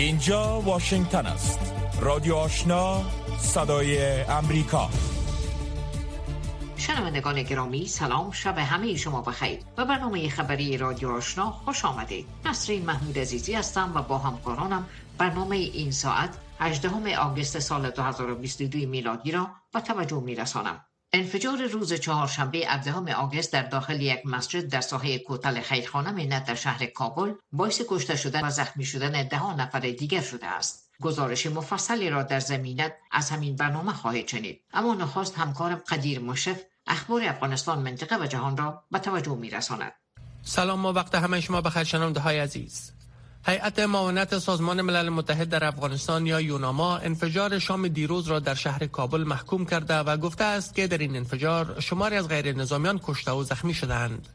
اینجا واشنگتن است. رادیو آشنا صدای امریکا. شنوندگان گرامی سلام شب همه شما بخیر. و برنامه خبری رادیو آشنا خوش آمده نسرین محمود عزیزی هستم و با همکارانم برنامه این ساعت 18 آگوست سال 2022 میلادی را به توجه می رسانم. انفجار روز چهارشنبه 17 آگوست در داخل یک مسجد در ساحه کوتل خیرخانه منت در شهر کابل باعث کشته شدن و زخمی شدن ده نفر دیگر شده است. گزارش مفصلی را در زمینت از همین برنامه خواهید شنید. اما نخواست همکارم قدیر مشرف اخبار افغانستان منطقه و جهان را به توجه می رساند. سلام و وقت همه شما بخیر های عزیز. هیئت معاونت سازمان ملل متحد در افغانستان یا یوناما انفجار شام دیروز را در شهر کابل محکوم کرده و گفته است که در این انفجار شماری از غیر نظامیان کشته و زخمی شدند.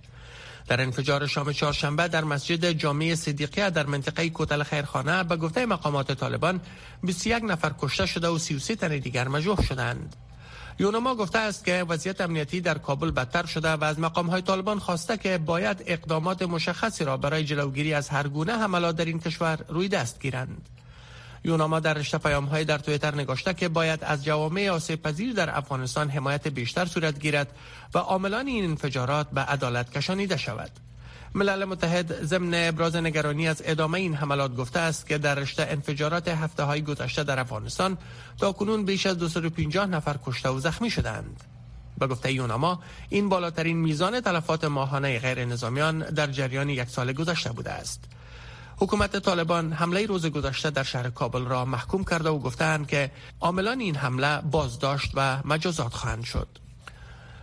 در انفجار شام چهارشنبه در مسجد جامع صدیقیه در منطقه کوتل خیرخانه به گفته مقامات طالبان 21 نفر کشته شده و 33 تن دیگر مجروح شدند. یونما گفته است که وضعیت امنیتی در کابل بدتر شده و از مقام های طالبان خواسته که باید اقدامات مشخصی را برای جلوگیری از هر گونه حملات در این کشور روی دست گیرند. یوناما در رشته پیام های در تویتر نگاشته که باید از جوامع آسیب پذیر در افغانستان حمایت بیشتر صورت گیرد و عاملان این انفجارات به عدالت کشانیده شود. ملل متحد ضمن ابراز نگرانی از ادامه این حملات گفته است که در رشته انفجارات هفته های گذشته در افغانستان تا کنون بیش از 250 نفر کشته و زخمی شدند. به گفته یوناما این بالاترین میزان تلفات ماهانه غیر نظامیان در جریان یک سال گذشته بوده است. حکومت طالبان حمله روز گذشته در شهر کابل را محکوم کرده و گفتند که عاملان این حمله بازداشت و مجازات خواهند شد.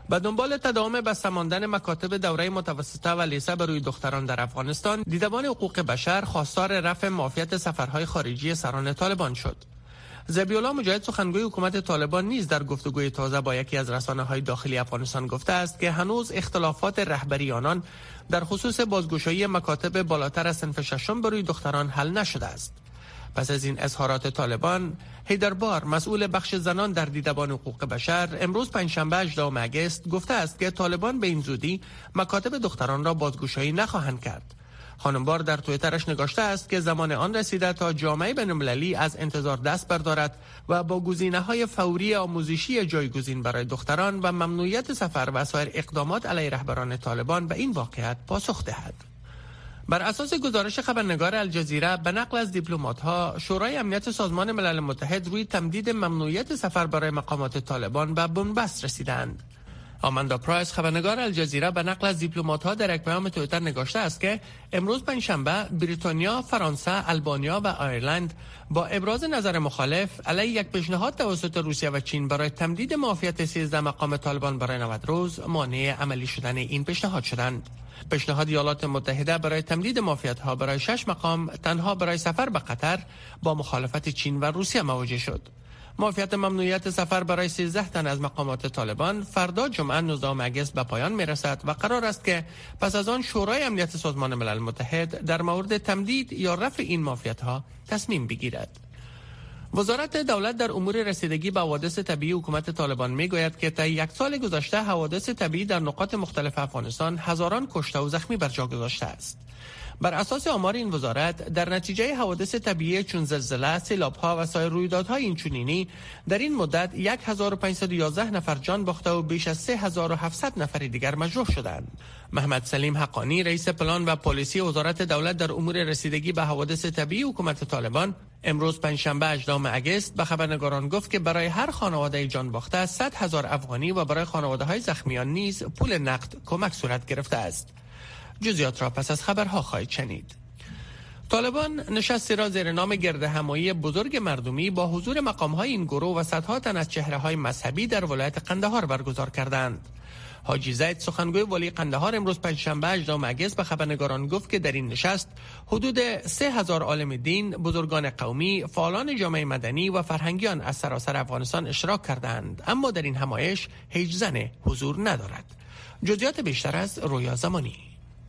به دنبال تداوم بسته ماندن مکاتب دوره متوسطه و لیسه دختران در افغانستان دیدبان حقوق بشر خواستار رفع معافیت سفرهای خارجی سران طالبان شد. زبیولا مجاهد سخنگوی حکومت طالبان نیز در گفتگوی تازه با یکی از رسانه های داخلی افغانستان گفته است که هنوز اختلافات رهبری آنان در خصوص بازگشایی مکاتب بالاتر از صنف ششم بروی دختران حل نشده است. پس از این اظهارات طالبان هیدربار مسئول بخش زنان در دیدبان حقوق بشر امروز پنجشنبه 18 مگست گفته است که طالبان به این زودی مکاتب دختران را بازگشایی نخواهند کرد خانم بار در تویترش نگاشته است که زمان آن رسیده تا جامعه بین‌المللی از انتظار دست بردارد و با گزینه های فوری آموزشی جایگزین برای دختران و ممنوعیت سفر و سایر اقدامات علیه رهبران طالبان به این واقعیت پاسخ دهد. بر اساس گزارش خبرنگار الجزیره به نقل از دیپلمات ها شورای امنیت سازمان ملل متحد روی تمدید ممنوعیت سفر برای مقامات طالبان به بنبست رسیدند آماندا پرایس خبرنگار الجزیره به نقل از دیپلمات ها در یک پیام تویتر نگاشته است که امروز پنجشنبه بریتانیا، فرانسه، البانیا و آیرلند با ابراز نظر مخالف علیه یک پیشنهاد توسط روسیه و چین برای تمدید معافیت 13 مقام طالبان برای 90 روز مانع عملی شدن این پیشنهاد شدند. پیشنهاد ایالات متحده برای تمدید معافیت ها برای شش مقام تنها برای سفر به قطر با مخالفت چین و روسیه مواجه شد. معافیت ممنوعیت سفر برای 13 تن از مقامات طالبان فردا جمعه 19 آگوست به پایان می رسد و قرار است که پس از آن شورای امنیت سازمان ملل متحد در مورد تمدید یا رفع این معافیت ها تصمیم بگیرد. وزارت دولت در امور رسیدگی به حوادث طبیعی حکومت طالبان می گوید که تا یک سال گذشته حوادث طبیعی در نقاط مختلف افغانستان هزاران کشته و زخمی بر جا گذاشته است. بر اساس آمار این وزارت در نتیجه حوادث طبیعی چون زلزله، ها و سایر رویدادهای اینچنینی در این مدت 1511 نفر جان باخته و بیش از 3700 نفر دیگر مجروح شدند. محمد سلیم حقانی رئیس پلان و پلیسی وزارت دولت در امور رسیدگی به حوادث طبیعی حکومت طالبان امروز پنجشنبه 18 اگست به خبرنگاران گفت که برای هر خانواده جان باخته 100 هزار افغانی و برای خانواده های زخمیان نیز پول نقد کمک صورت گرفته است. جزیات را پس از خبرها خواهید شنید. طالبان نشستی را زیر نام گرد همایی بزرگ مردمی با حضور مقام های این گروه و صدها تن از چهره های مذهبی در ولایت قندهار برگزار کردند. حاجی زید سخنگوی ولی قندهار امروز پنجشنبه 18 مگس به خبرنگاران گفت که در این نشست حدود سه هزار عالم دین، بزرگان قومی، فعالان جامعه مدنی و فرهنگیان از سراسر افغانستان اشتراک کردند اما در این همایش هیچ زن حضور ندارد. جزئیات بیشتر از رویا زمانی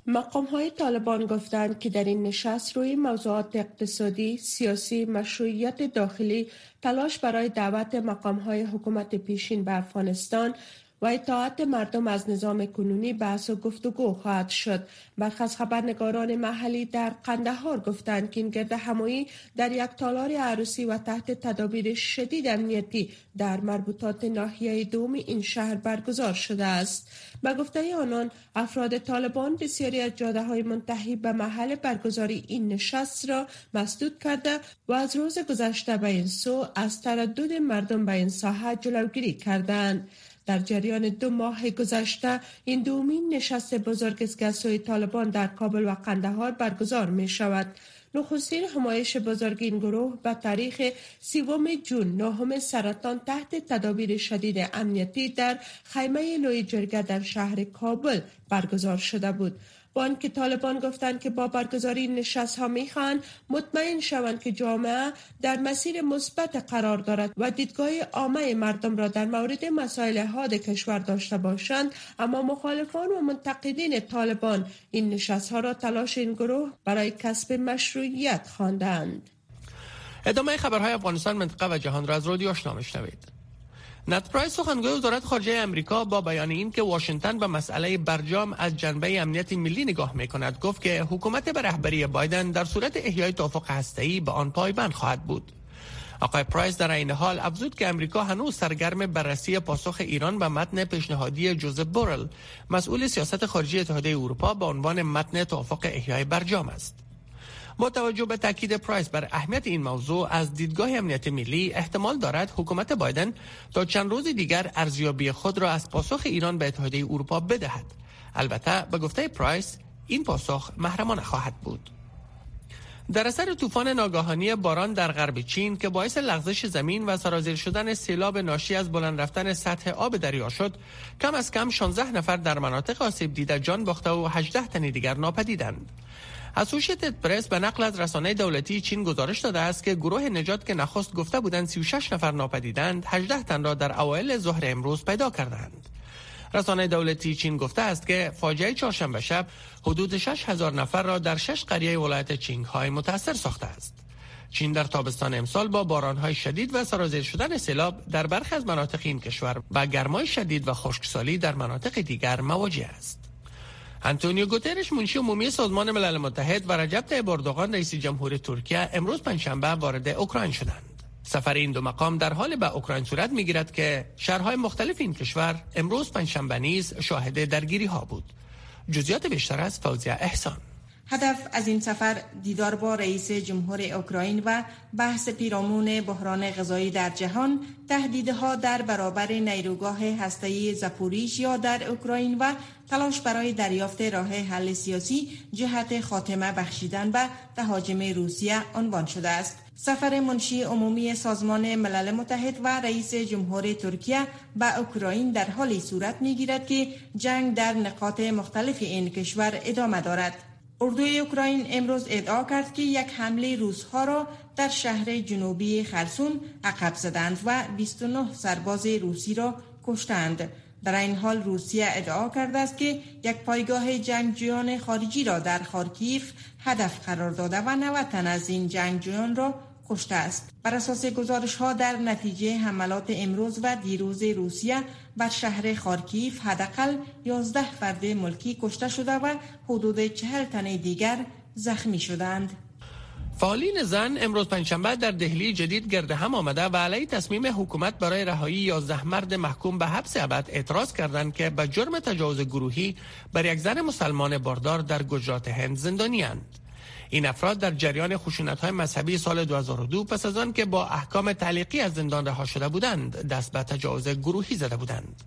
مقام های طالبان گفتند که در این نشست روی موضوعات اقتصادی، سیاسی، مشروعیت داخلی، تلاش برای دعوت مقام های حکومت پیشین به افغانستان و اطاعت مردم از نظام کنونی بحث و گفتگو خواهد شد. برخی از خبرنگاران محلی در قندهار گفتند که این گرد همایی در یک تالار عروسی و تحت تدابیر شدید امنیتی در مربوطات ناحیه دوم این شهر برگزار شده است. به گفته آنان افراد طالبان بسیاری از جاده های منتهی به محل برگزاری این نشست را مسدود کرده و از روز گذشته به این سو از تردد مردم به این ساحه جلوگیری کردند. در جریان دو ماه گذشته این دومین نشست بزرگ است که سوی طالبان در کابل و قندهار برگزار می شود. نخستین همایش بزرگ این گروه به تاریخ سیوم جون نهم سرطان تحت تدابیر شدید امنیتی در خیمه لوی جرگه در شهر کابل برگزار شده بود. با آنکه طالبان گفتند که با برگزاری نشست ها می‌خواهند مطمئن شوند که جامعه در مسیر مثبت قرار دارد و دیدگاه عامه مردم را در مورد مسائل حاد کشور داشته باشند. اما مخالفان و منتقدین طالبان این نشست ها را تلاش این گروه برای کسب مشروعیت خواندند. ادامه خبرهای افغانستان منطقه و جهان را از رادیو آشنا میشنوید. ند پرایس سخنگوی وزارت خارجه امریکا با بیان این که واشنگتن به مسئله برجام از جنبه امنیت ملی نگاه می کند گفت که حکومت به رهبری بایدن در صورت احیای توافق هسته‌ای به آن پایبند خواهد بود. آقای پرایس در این حال افزود که امریکا هنوز سرگرم بررسی پاسخ ایران به متن پیشنهادی جوزف بورل مسئول سیاست خارجی اتحادیه اروپا به عنوان متن توافق احیای برجام است. با توجه به تاکید پرایس بر اهمیت این موضوع از دیدگاه امنیت ملی احتمال دارد حکومت بایدن تا چند روز دیگر ارزیابی خود را از پاسخ ایران به اتحادیه اروپا بدهد. البته به گفته پرایس این پاسخ محرمانه خواهد بود. در اثر طوفان ناگهانی باران در غرب چین که باعث لغزش زمین و سرازیر شدن سیلاب ناشی از بلند رفتن سطح آب دریا شد کم از کم 16 نفر در مناطق آسیب دیده جان باخته و 18 تن دیگر ناپدیدند. اسوشیتد پرس به نقل از رسانه دولتی چین گزارش داده است که گروه نجات که نخست گفته بودند 36 نفر ناپدیدند 18 تن را در اوایل ظهر امروز پیدا کردند. رسانه دولتی چین گفته است که فاجعه چهارشنبه شب حدود 6 هزار نفر را در شش قریه ولایت چینگهای متاثر ساخته است. چین در تابستان امسال با بارانهای شدید و سرازیر شدن سیلاب در برخی از مناطق این کشور و گرمای شدید و خشکسالی در مناطق دیگر مواجه است. انتونیو گوترش منشی عمومی سازمان ملل متحد و رجب طیب اردوغان رئیس جمهور ترکیه امروز پنجشنبه وارد اوکراین شدند. سفر این دو مقام در حال به اوکراین صورت می‌گیرد که شهرهای مختلف این کشور امروز پنجشنبه نیز شاهد درگیری ها بود. جزئیات بیشتر از فوزیه احسان هدف از این سفر دیدار با رئیس جمهور اوکراین و بحث پیرامون بحران غذایی در جهان تهدیدها در برابر نیروگاه هسته‌ای زپوریژیا در اوکراین و تلاش برای دریافت راه حل سیاسی جهت خاتمه بخشیدن به تهاجم روسیه عنوان شده است. سفر منشی عمومی سازمان ملل متحد و رئیس جمهور ترکیه به اوکراین در حالی صورت می‌گیرد که جنگ در نقاط مختلف این کشور ادامه دارد. اردوی اوکراین امروز ادعا کرد که یک حمله روزها را در شهر جنوبی خرسون عقب زدند و 29 سرباز روسی را کشتند. در این حال روسیه ادعا کرده است که یک پایگاه جنگجویان خارجی را در خارکیف هدف قرار داده و 90 تن از این جنگجویان را کشته است بر اساس گزارش ها در نتیجه حملات امروز و دیروز روسیه بر شهر خارکیف حداقل 11 فرد ملکی کشته شده و حدود 40 تن دیگر زخمی شدند فعالین زن امروز پنجشنبه در دهلی جدید گرد هم آمده و علیه تصمیم حکومت برای رهایی 11 مرد محکوم به حبس ابد اعتراض کردند که به جرم تجاوز گروهی بر یک زن مسلمان باردار در گجرات هند زندانی اند. این افراد در جریان خشونت های مذهبی سال 2002 پس از آن که با احکام تعلیقی از زندان رها شده بودند دست به تجاوز گروهی زده بودند.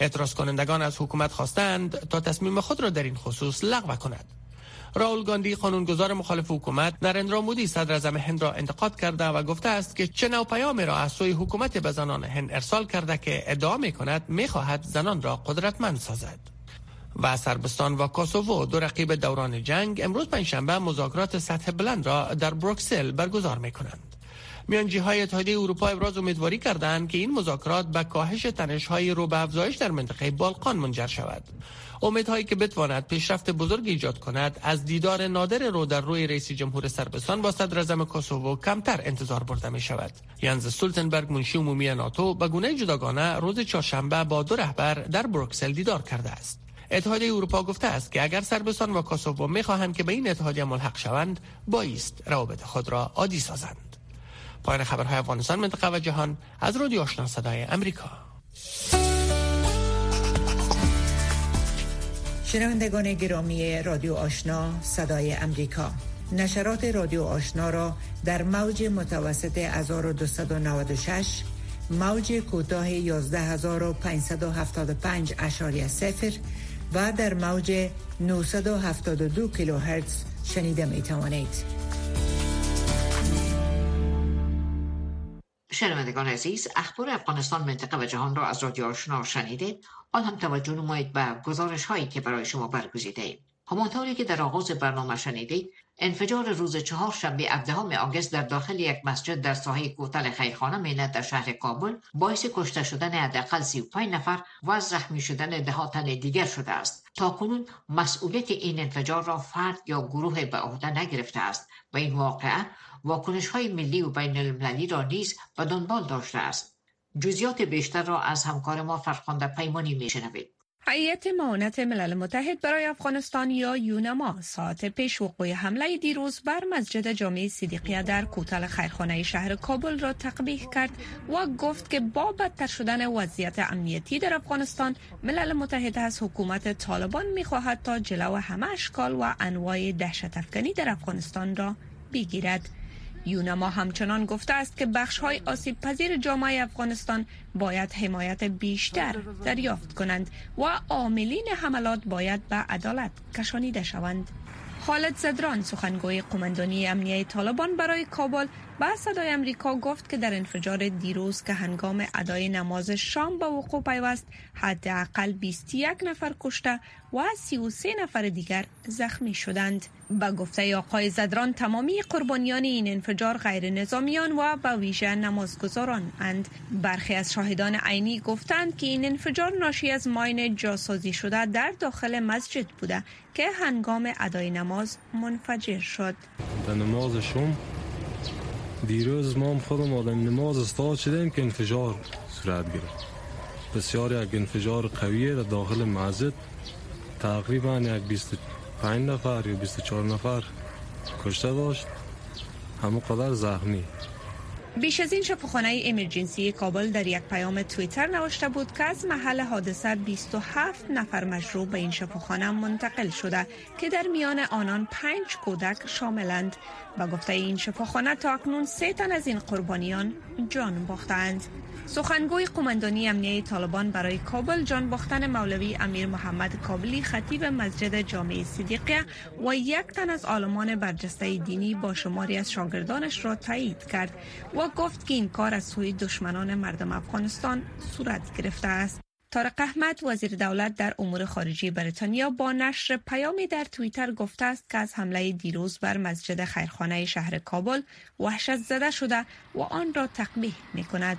اعتراض کنندگان از حکومت خواستند تا تصمیم خود را در این خصوص لغو کند. راول گاندی قانونگذار مخالف حکومت نرندرا مودی صدر اعظم هند را انتقاد کرده و گفته است که چه نوع پیامی را از سوی حکومت به زنان هند ارسال کرده که ادعا می کند می خواهد زنان را قدرتمند سازد. و سربستان و کوسوو دو رقیب دوران جنگ امروز پنجشنبه مذاکرات سطح بلند را در بروکسل برگزار می کنند. میانجی های اتحادیه اروپا ابراز امیدواری کردند که این مذاکرات به کاهش تنش های رو به افزایش در منطقه بالقان منجر شود. امیدهایی که بتواند پیشرفت بزرگ ایجاد کند از دیدار نادر رو در روی رئیس جمهور سربستان با صدر کوسوو کمتر انتظار برده می شود ینز سولتنبرگ منشی عمومی ناتو به گونه جداگانه روز چهارشنبه با دو رهبر در بروکسل دیدار کرده است. اتحادیه اروپا گفته است که اگر سربستان و کوسوو می‌خواهند که به این اتحادیه ملحق شوند بایست روابط خود را عادی سازند. پایان خبرهای افغانستان منطقه و جهان از رادیو آشنا صدای امریکا شنوندگان گرامی رادیو آشنا صدای امریکا نشرات رادیو آشنا را در موج متوسط 1296 موج کوتاه 11575 اشاری سفر و در موج 972 کیلوهرتز شنیده می توانید. شنوندگان عزیز اخبار افغانستان منطقه و جهان را از رادیو آشنا شنیدید آن هم توجه نمایید به گزارش هایی که برای شما برگزیده ایم همانطوری که در آغاز برنامه شنیدید انفجار روز چهار شنبه 17 آگست در داخل یک مسجد در ساحه کوتل خیرخانه مینت در شهر کابل باعث کشته شدن حداقل 35 نفر و زخمی شدن ده تن دیگر شده است. تا کنون مسئولیت این انفجار را فرد یا گروه به عهده نگرفته است و این واقعه واکنش های ملی و بین المللی را نیز به دنبال داشته است. جزیات بیشتر را از همکار ما فرخنده پیمانی میشنوید. هیئت معاونت ملل متحد برای افغانستان یا یونما ساعت پیش وقوع حمله دیروز بر مسجد جامع صدیقیه در کوتل خیرخانه شهر کابل را تقبیح کرد و گفت که با بدتر شدن وضعیت امنیتی در افغانستان ملل متحد از حکومت طالبان می‌خواهد تا جلو همه اشکال و انواع دهشت افغانی در افغانستان را بگیرد. یونما همچنان گفته است که بخش های آسیب پذیر جامعه افغانستان باید حمایت بیشتر دریافت کنند و عاملین حملات باید به عدالت کشانیده شوند. خالد زدران سخنگوی قماندانی امنیه طالبان برای کابل به صدای امریکا گفت که در انفجار دیروز که هنگام ادای نماز شام به وقوع پیوست حداقل 21 نفر کشته و 33 نفر دیگر زخمی شدند. به گفته آقای زدران تمامی قربانیان این انفجار غیر نظامیان و به ویژه نمازگزاران اند. برخی از شاهدان عینی گفتند که این انفجار ناشی از ماین جاسازی شده در داخل مسجد بوده که هنگام ادای نماز منفجر شد. در نماز شام دیروز ما خودم آدم نماز استاد شدیم که انفجار صورت گرفت بسیار یک انفجار قویه در داخل مسجد تقریبا یک 25 نفر یا 24 نفر. کشته داشت همه قدر زخمی. بیش از این شفاخانه امرجنسی کابل در یک پیام تویتر نوشته بود که از محل حادثه 27 نفر مجروح به این شفاخانه منتقل شده که در میان آنان پنج کودک شاملند. و گفته این شفاخانه تا اکنون سه تن از این قربانیان جان باختند. سخنگوی قماندانی امنیه طالبان برای کابل جان باختن مولوی امیر محمد کابلی خطیب مسجد جامع صدیقیه و یک تن از آلمان برجسته دینی با شماری از شاگردانش را تایید کرد و گفت که این کار از سوی دشمنان مردم افغانستان صورت گرفته است. تارق احمد وزیر دولت در امور خارجی بریتانیا با نشر پیامی در توییتر گفته است که از حمله دیروز بر مسجد خیرخانه شهر کابل وحشت زده شده و آن را تقبیح می کند.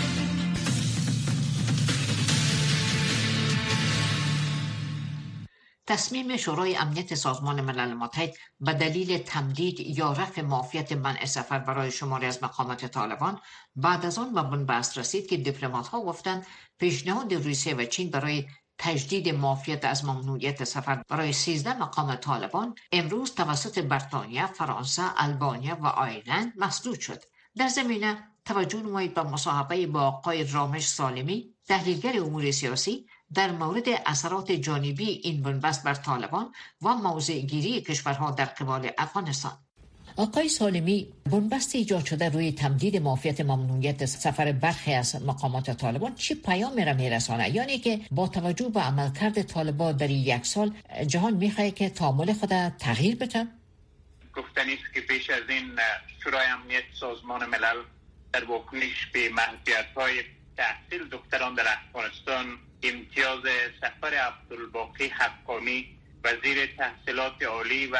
تصمیم شورای امنیت سازمان ملل متحد به دلیل تمدید یا رفع معافیت منع سفر برای شماری از مقامات طالبان بعد از آن به بنبست رسید که دیپلمات ها گفتند پیشنهاد روسیه و چین برای تجدید معافیت از ممنوعیت سفر برای 13 مقام طالبان امروز توسط بریتانیا، فرانسه، البانیا و آیرلند مسدود شد. در زمینه توجه نمایید به مصاحبه با آقای رامش سالمی تحلیلگر امور سیاسی در مورد اثرات جانبی این بنبست بر طالبان و موضع گیری کشورها در قبال افغانستان. آقای سالمی بنبست ایجاد شده روی تمدید معافیت ممنوعیت سفر برخی از مقامات طالبان چی پیام را میرسانه یعنی که با توجه به عملکرد طالبان در یک سال جهان می‌خواهی که تعامل خود تغییر بده؟ گفتنی است که پیش از این شورای امنیت سازمان ملل در واکنش به محدودیت های تحصیل دکتران در افغانستان امتیاز سفر عبدالباقی حقانی وزیر تحصیلات عالی و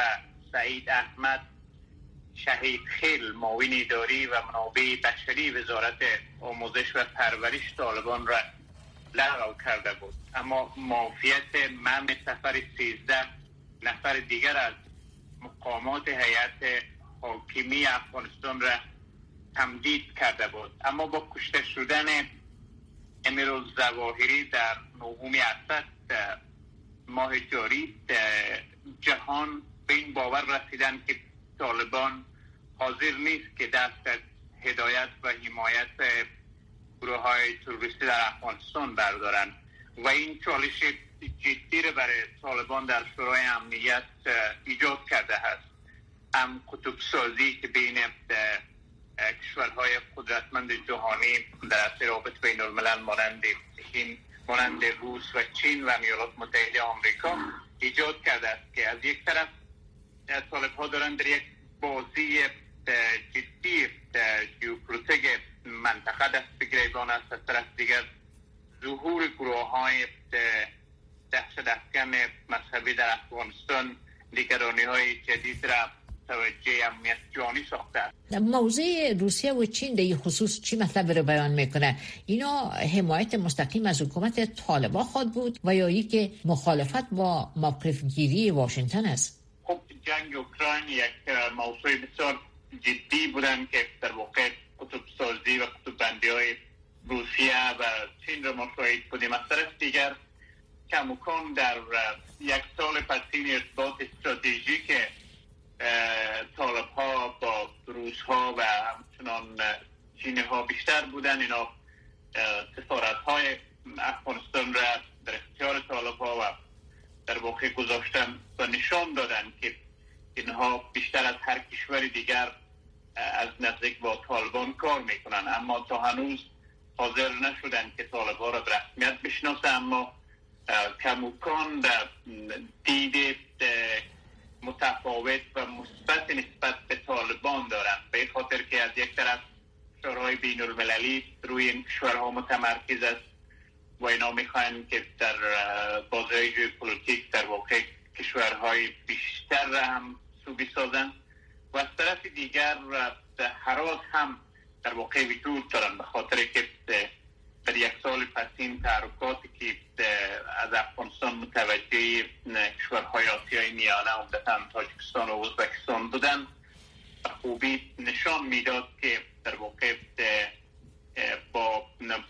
سعید احمد شهید خیل معاون اداری و منابع بشری وزارت آموزش و پرورش طالبان را لغو کرده بود. اما معافیت من سفر 13 نفر دیگر از مقامات هیئت حاکمی افغانستان را تمدید کرده بود. اما با کشته شدن امیر زواهری در نهم اسد ماه جاری. جهان به این باور رسیدن که طالبان حاضر نیست که دست از هدایت و حمایت گروه های تروریستی در افغانستان بردارن. و این چالش جدی رو برای طالبان در شورای امنیت ایجاد کرده هست. هم کتب سازی که بین کشورهای قدرتمند جهانی در روابط بین الملل مانند چین مانند روس و چین و ایالات متحده آمریکا ایجاد کرده است که از یک طرف طالب ها دارن در یک بازی جدی جیوپولوتیک منطقه دست گریبان است. از طرف دیگر ظهور گروه های دهشت افکن مذهبی در افغانستان نگرانی های جدید را توجه امنیت جانی ساخته است. موضوع روسیه و چین در خصوص چی مطلب رو بیان می‌کنه؟ اینا حمایت مستقیم از حکومت طالبا خود بود و یا ای که مخالفت با موقف گیری واشنگتن است؟ خب جنگ اوکراین یک موضوع بسیار جدی بودن که در واقع کتب سازی و کتب بندی های روسیه و چین رو مشاهد بودیم. از طرف دیگر در یک سال پس این ارتباط استراتژیک طالب ها با روس ها و همچنان چینی ها بیشتر بودن. اینا سفارت های افغانستان را در اختیار طالب ها و در واقع گذاشتن و نشان دادن که اینها بیشتر از هر کشور دیگر از نزدیک با طالبان کار می‌کنن. اما تا هنوز حاضر نشدن که طالبا را به رسمیت بشناسه اما کموکان در دید متفاوت و مثبت نسبت به طالبان دارن به خاطر که از یک طرف شورای بین المللی روی این کشورها متمرکز است و اینا می‌خواین که در بازهای پولیتیک در واقع کشورهای بیشتر را هم سوبی سازن و از طرف دیگر حراس هم در واقع وجود دارن به خاطر که در یک سال پس این تحرکاتی که از افغانستان متوجه کشورهای آسیای میانه عمدتا تاجکستان و ازبکستان بودن خوبی نشان می‌داد که در واقع با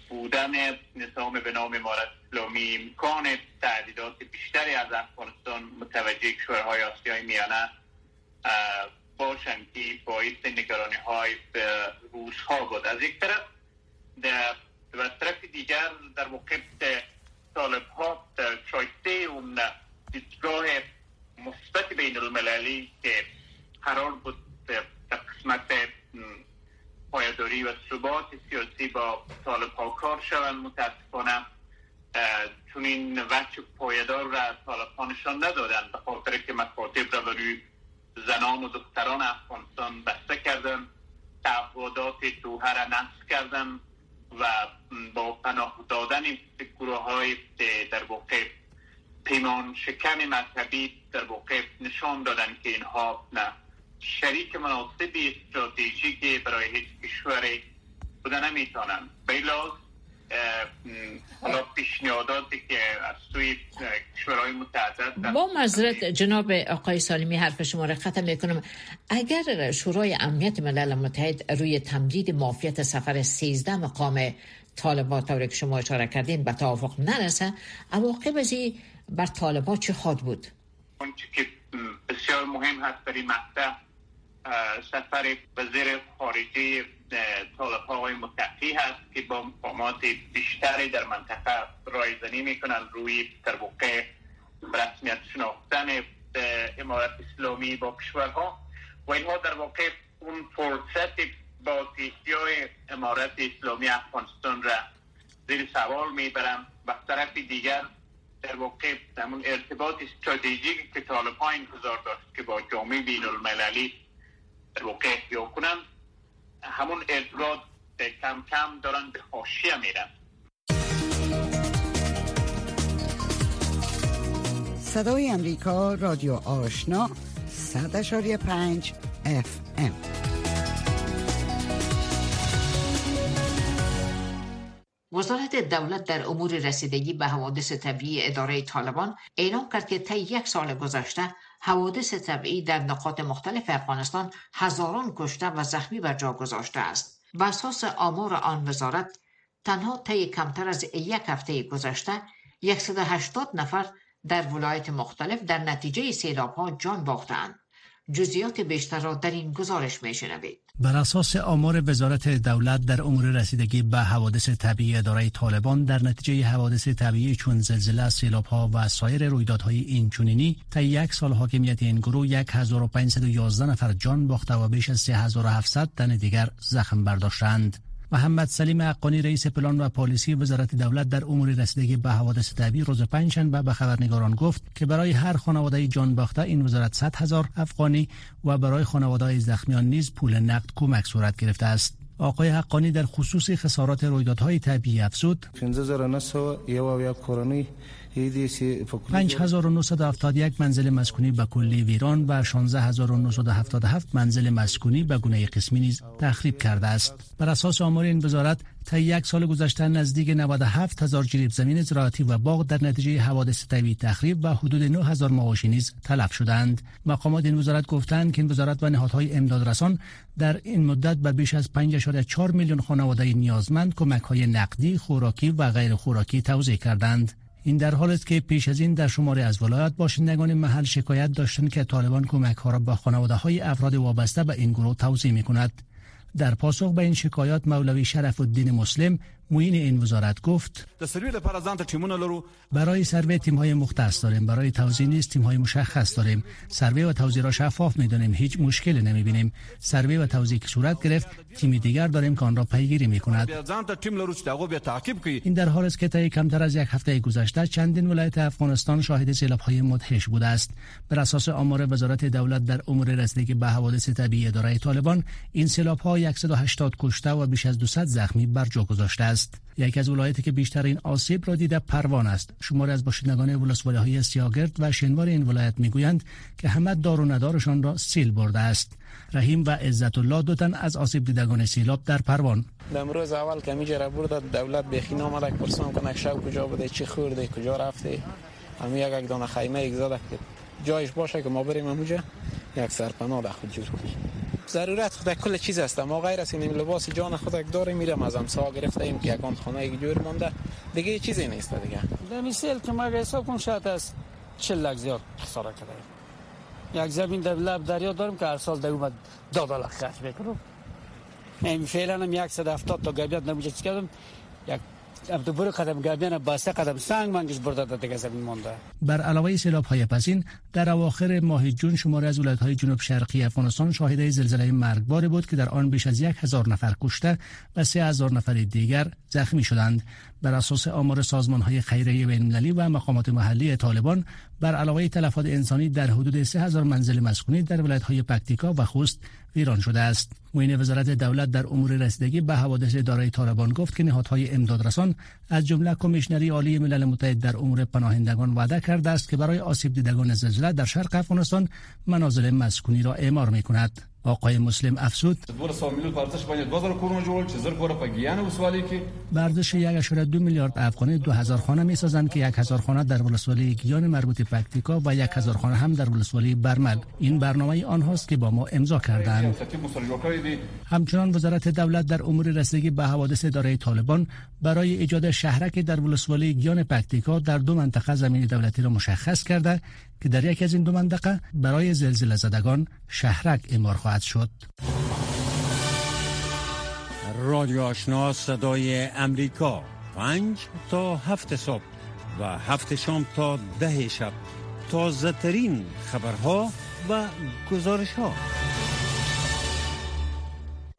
بودن نظام به نام امارت اسلامی امکان تعدیدات بیشتری از افغانستان متوجه کشورهای آسیای میانه باشند که باعث نگرانی های روس ها بود. از یک طرف و طرف دیگر در واقع طالب ها شایسته اون دیدگاه مثبت بین المللی که قرار بود در قسمت پایداری و ثبات سیاسی با طالب ها کار شوند متاسفانه چون این وجه پایدار را طالب ها نشان ندادن به خاطر که مکاتب را روی زنان و دختران افغانستان بسته کردن تعهدات دوهر نقص کردن و با پناه دادن گروه های در واقع پیمان شکن مذهبی در واقع نشان دادن که اینها نه شریک مناسبی استراتژیکی برای هیچ کشوری بودن نمی‌تونن. بیلاز حالا پیشنهاداتی که از سوی کشورهای متعدد با مذرت جناب آقای سالمی حرف شما را ختم می‌کنم اگر شورای امنیت ملل متحد روی تمدید معافیت سفر 13 مقام طالبان طوری که شما اشاره کردین به توافق نرسه عواقب ازی بر طالبان چه خواهد بود؟ اونچه که بسیار مهم هست برای مقطع سفر وزیر خارجی طالب های متحقی هست که با مقامات بیشتری در منطقه رایزنی می‌کنن روی در واقع رسمیت شناختن امارت اسلامی با کشورها و اینها در واقع اون فرصت بازیشی های امارت اسلامی افغانستان را زیر سوال می‌برم. و طرف دیگر در واقع همون ارتباط استراتژیکی که طالبان انتظار داشت که با جامعه بین المللی در واقع احیا کنن همون ارتباط کم کم دارن به حاشیه میرن. صدای امریکا رادیو آشنا صد پنج اف ام. وزارت دولت در امور رسیدگی به حوادث طبیعی اداره طالبان اعلام کرد که طی یک سال گذشته حوادث طبیعی در نقاط مختلف افغانستان هزاران کشته و زخمی بر جا گذاشته است. و اساس آمار آن وزارت تنها طی کمتر از یک هفته گذشته 180 نفر در ولایت مختلف در نتیجه سیلاب ها جان باختند جزیات بیشتر را در این گزارش می شنوید. بر اساس آمار وزارت دولت در امور رسیدگی به حوادث طبیعی اداره طالبان در نتیجه حوادث طبیعی چون زلزله، ها و سایر رویدادهای اینچنینی تا یک سال حاکمیت این گروه 1511 نفر جان باخته و بیش از 3700 تن دیگر زخم برداشتند. محمد سلیم حقانی رئیس پلان و پالیسی وزارت دولت در امور رسیدگی به حوادث طبیعی روز پنجشنبه به خبرنگاران گفت که برای هر خانواده جان باخته این وزارت 100 هزار افغانی و برای خانواده زخمیان نیز پول نقد کمک صورت گرفته است. آقای حقانی در خصوص خسارات رویدادهای طبیعی افزود. 5971 منزل مسکونی به کلی ویران و 16977 منزل مسکونی به گونه قسمی نیز تخریب کرده است. بر اساس آمار این وزارت تا یک سال گذشته نزدیک 97 هزار جریب زمین زراعتی و باغ در نتیجه حوادث طبیعی تخریب و حدود 9 هزار مواشی نیز تلف شدند. مقامات این وزارت گفتند که این وزارت و نهادهای امدادرسان در این مدت به بیش از 5.4 میلیون خانواده نیازمند کمک های نقدی خوراکی و غیر خوراکی توزیع کردند. این در حال است که پیش از این در شماره از ولایات باشندگان محل شکایت داشتند که طالبان کمک ها را به خانواده های افراد وابسته به این گروه توضیح می کند. در پاسخ به این شکایات مولوی شرف الدین مسلم موین این وزارت گفت برای سروی تیم های مختص داریم برای توزیع نیست تیم های مشخص داریم. سروی و توزیع را شفاف می‌دانیم هیچ مشکلی نمی بینیم سروی و توزیع که صورت گرفت تیم دیگر داریم که آن را پیگیری می کند این در حال است که طی کمتر از یک هفته گذشته چندین ولایت افغانستان شاهد سیلاب های مدهش بوده است. بر اساس آمار وزارت دولت در امور رسیدگی به حوادث طبیعی اداره طالبان این سیلاب ها 180 کشته و بیش از 200 زخمی بر جا گذاشته است. است. یکی از ولایتی که بیشتر این آسیب را دیده پروان است. شماری از باشندگان ولسوالی های سیاگرد و شنوار این ولایت می‌گویند که همه دار و ندارشان را سیل برده است. رحیم و عزت الله دوتن از آسیب دیدگان سیلاب در پروان. امروز اول که میجره برد دولت بخی نامده پرسان کنه شب کجا بوده چی خورده کجا رفته. همین یک یک دانه خیمه یک زده که جایش باشه که ما بریم اونجا یک سرپناه خود جور کنیم. ضرورت خود کل چیز است ما غیر از این لباس جان خود داره میرم از امسا گرفته ایم که یکان خانه یک جور مونده دیگه چیزی نیست دیگه. در سیل که ما حساب کن شاید از 40 لک زیاد خسارت کرده یک زمین در لب دریا داریم که هر سال در اومد دو دلار خرج بکنم این فعلا هم 170 تا گبیت نمیشه چی کردم. یک برو قدم گابیان باسته قدم سنگ منگش برده دیگه زمین مونده بر علاوه سیلاب های پسین در اواخر ماه جون شماره از ولایت های جنوب شرقی افغانستان شاهد زلزله مرگباری بود که در آن بیش از یک هزار نفر کشته و سه هزار نفر دیگر زخمی شدند بر اساس آمار سازمان های خیریه بین و مقامات محلی طالبان بر علاوه تلفات انسانی در حدود 3000 منزل مسکونی در ولایت های پکتیکا و خوست ویران شده است. معین وزارت دولت در امور رسیدگی به حوادث اداره طالبان گفت که نهادهای امدادرسان از جمله کمیشنری عالی ملل متحد در امور پناهندگان وعده کرده است که برای آسیب دیدگان زلزله در شرق افغانستان منازل مسکونی را اعمار می کند. آقای مسلم افسود بردش یک دو میلیارد افغانی دو هزار خانه می سازند که یک هزار خانه در ولسوالی گیان مربوط پکتیکا و یک هزار خانه هم در ولسوالی برمل. این برنامه آنهاست که با ما امضا کردند. همچنان وزارت دولت در امور رسیدگی به حوادث اداره طالبان برای ایجاد شهرک در ولسوالی گیان پکتیکا در دو منطقه زمین دولتی را مشخص کرده که در یکی از این دو منطقه برای زلزله زدگان شهرک اعمار خواهد شد. رادیو آشنا صدای امریکا. پنج تا هفت صبح و هفت شام تا ده شب. تازه ترین خبرها و گزارش ها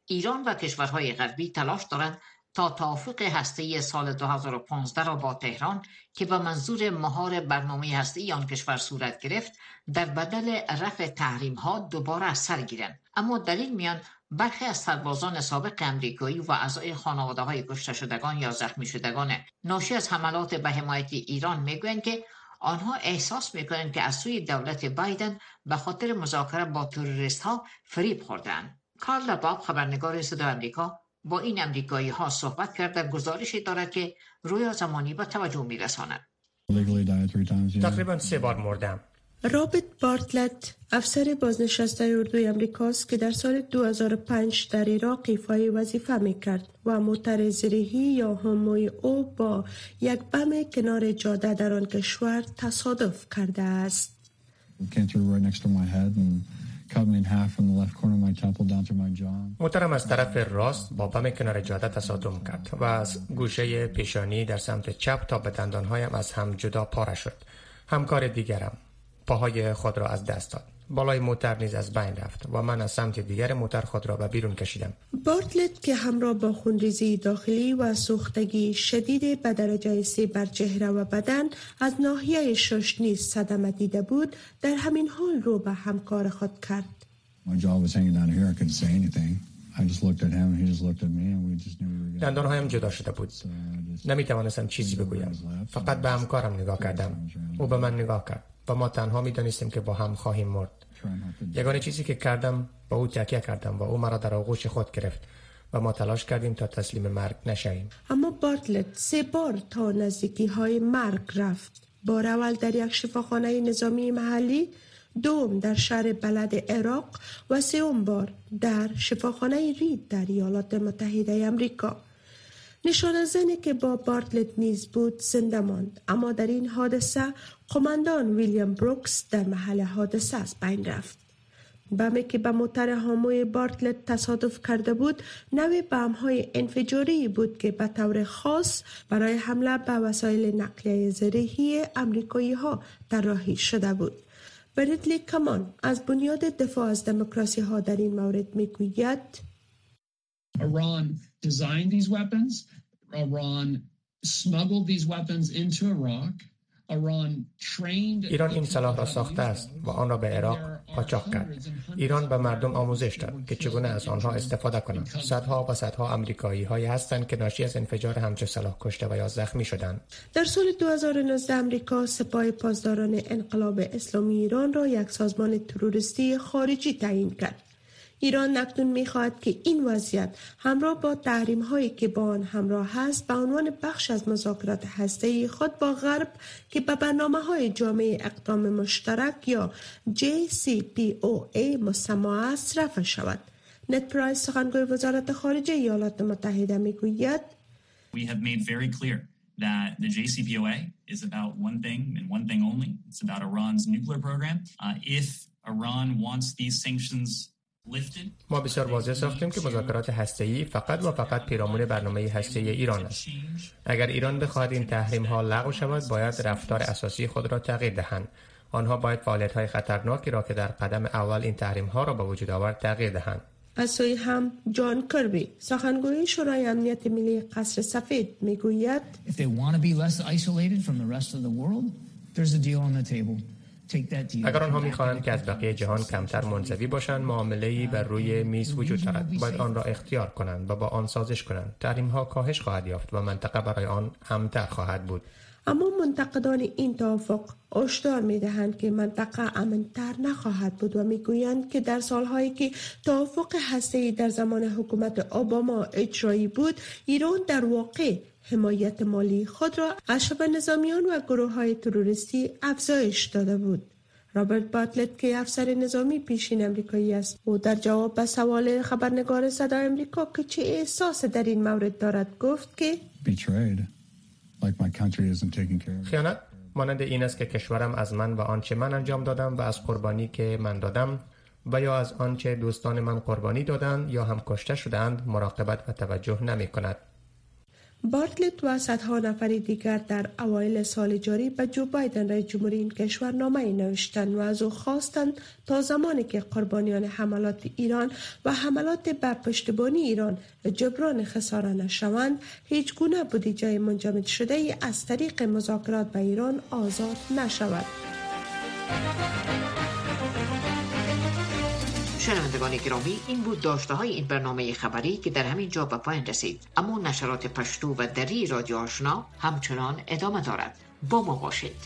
ایران و کشورهای غربی تلاش دارند تا توافق هسته سال 2015 را با تهران که به منظور مهار برنامه هسته آن کشور صورت گرفت در بدل رفع تحریم ها دوباره سر گیرند. اما در این میان برخی از سربازان سابق امریکایی و اعضای خانواده های کشته شدگان یا زخمی شدگان ناشی از حملات به حمایت ایران می‌گویند که آنها احساس می‌کنند که از سوی دولت بایدن به خاطر مذاکره با تروریست ها فریب خوردن کارل باب خبرنگار صدا امریکا با این امریکایی ها صحبت کرده گزارشی دارد که رویا زمانی به توجه میرساند. تقریبا سه بار مردم. رابرت بارتلت افسر بازنشسته اردوی امریکاست که در سال 2005 در عراق ایفای وظیفه می کرد و موتر زرهی یا هموی او با یک بم کنار جاده در آن کشور تصادف کرده است. موترم از طرف راست با بم کنار جاده تصادم کرد و از گوشه پیشانی در سمت چپ تا به دندانهایم از هم جدا پاره شد. همکار دیگرم پاهای خود را از دست داد بالای موتر نیز از بین رفت و من از سمت دیگر موتر خود را به بیرون کشیدم. بارتلت که همراه با خونریزی داخلی و سوختگی شدید به درجه سی بر چهره و بدن از ناحیه شش نیز صدمه دیده بود در همین حال رو به همکار خود کرد. دندان هایم جدا شده بود. نمی توانستم چیزی بگویم. فقط به همکارم نگاه کردم. او به من نگاه کرد. و ما تنها می دانستیم که با هم خواهیم مرد. یگانه چیزی که کردم با او تکیه کردم و او مرا در آغوش خود گرفت و ما تلاش کردیم تا تسلیم مرگ نشویم. اما بارتلت سه بار تا نزدیکی های مرگ رفت. بار اول در یک شفاخانه نظامی محلی دوم در شهر بلد عراق و سوم بار در شفاخانه رید در ایالات متحده امریکا. نشان زنی که با بارتلت نیز بود زنده ماند. اما در این حادثه قماندان ویلیام بروکس در محل حادثه از بین رفت. بمی که به موتر هاموی بارتلت تصادف کرده بود نوع بم های انفجاری بود که به طور خاص برای حمله به وسایل نقلیه زرهی امریکایی ها طراحی شده بود. بریدلی کمان از بنیاد دفاع از دموکراسی ها در این مورد می‌گوید designed these weapons. Iran smuggled these weapons into Iraq. ایران این سلاح را ساخته است و آن را به عراق قاچاق کرد ایران به مردم آموزش داد که چگونه از آنها استفاده کنند صدها و صدها امریکایی هایی هستند که ناشی از انفجار همچه سلاح کشته و یا زخمی شدند در سال 2019 امریکا سپاه پاسداران انقلاب اسلامی ایران را یک سازمان تروریستی خارجی تعیین کرد ایران نکنون می‌خواهد که این وضعیت همراه با تحریم هایی که با آن همراه هست به عنوان بخش از مذاکرات هسته خود با غرب که به برنامه های جامعه اقدام مشترک یا JCPOA مسما است رفع شود. نت پرایس سخنگوی وزارت خارجه ایالات متحده می‌گوید We have made very clear that the JCPOA is about one thing and one thing only. It's about Iran's nuclear program. Uh, if Iran wants these sanctions ما بسیار واضح ساختیم که مذاکرات هسته‌ای فقط و فقط پیرامون برنامه هسته‌ای ایران است. اگر ایران بخواهد این تحریم ها لغو شود، باید رفتار اساسی خود را تغییر دهند. آنها باید فعالیت های خطرناکی را که در قدم اول این تحریم ها را به وجود آورد تغییر دهند. از سوی هم جان کربی سخنگوی شورای امنیت ملی قصر سفید می‌گوید اگر آنها می‌خواهند که از بقیه جهان کمتر منزوی باشند معامله ای بر روی میز وجود دارد. باید آن را اختیار کنند و با آن سازش کنند. تحریم ها کاهش خواهد یافت و منطقه برای آن امتر خواهد بود. اما منتقدان این توافق هشدار می دهند که منطقه امنتر نخواهد بود و می‌گویند که در سالهایی که توافق هسته در زمان حکومت اوباما اجرایی بود ایران در واقع حمایت مالی خود را از شبه نظامیان و گروه های تروریستی افزایش داده بود. رابرت باتلت که افسر نظامی پیشین امریکایی است او در جواب به سوال خبرنگار صدا امریکا که چه احساس در این مورد دارد گفت که خیانت مانند این است که کشورم از من و آنچه من انجام دادم و از قربانی که من دادم و یا از آنچه دوستان من قربانی دادند یا هم کشته شدند مراقبت و توجه نمی کند. بارتلت و صدها نفر دیگر در اوایل سال جاری به جو بایدن رئیس جمهوری این کشور نامه نوشتند و از او خواستند تا زمانی که قربانیان حملات ایران و حملات به پشتبانی ایران جبران خساره نشوند هیچ گونه بودجه منجمد شده ای از طریق مذاکرات به ایران آزاد نشود. شنوندگان گرامی این بود داشته های این برنامه خبری که در همین جا به پایان رسید. اما نشرات پشتو و دری رادیو آشنا همچنان ادامه دارد. با ما باشید.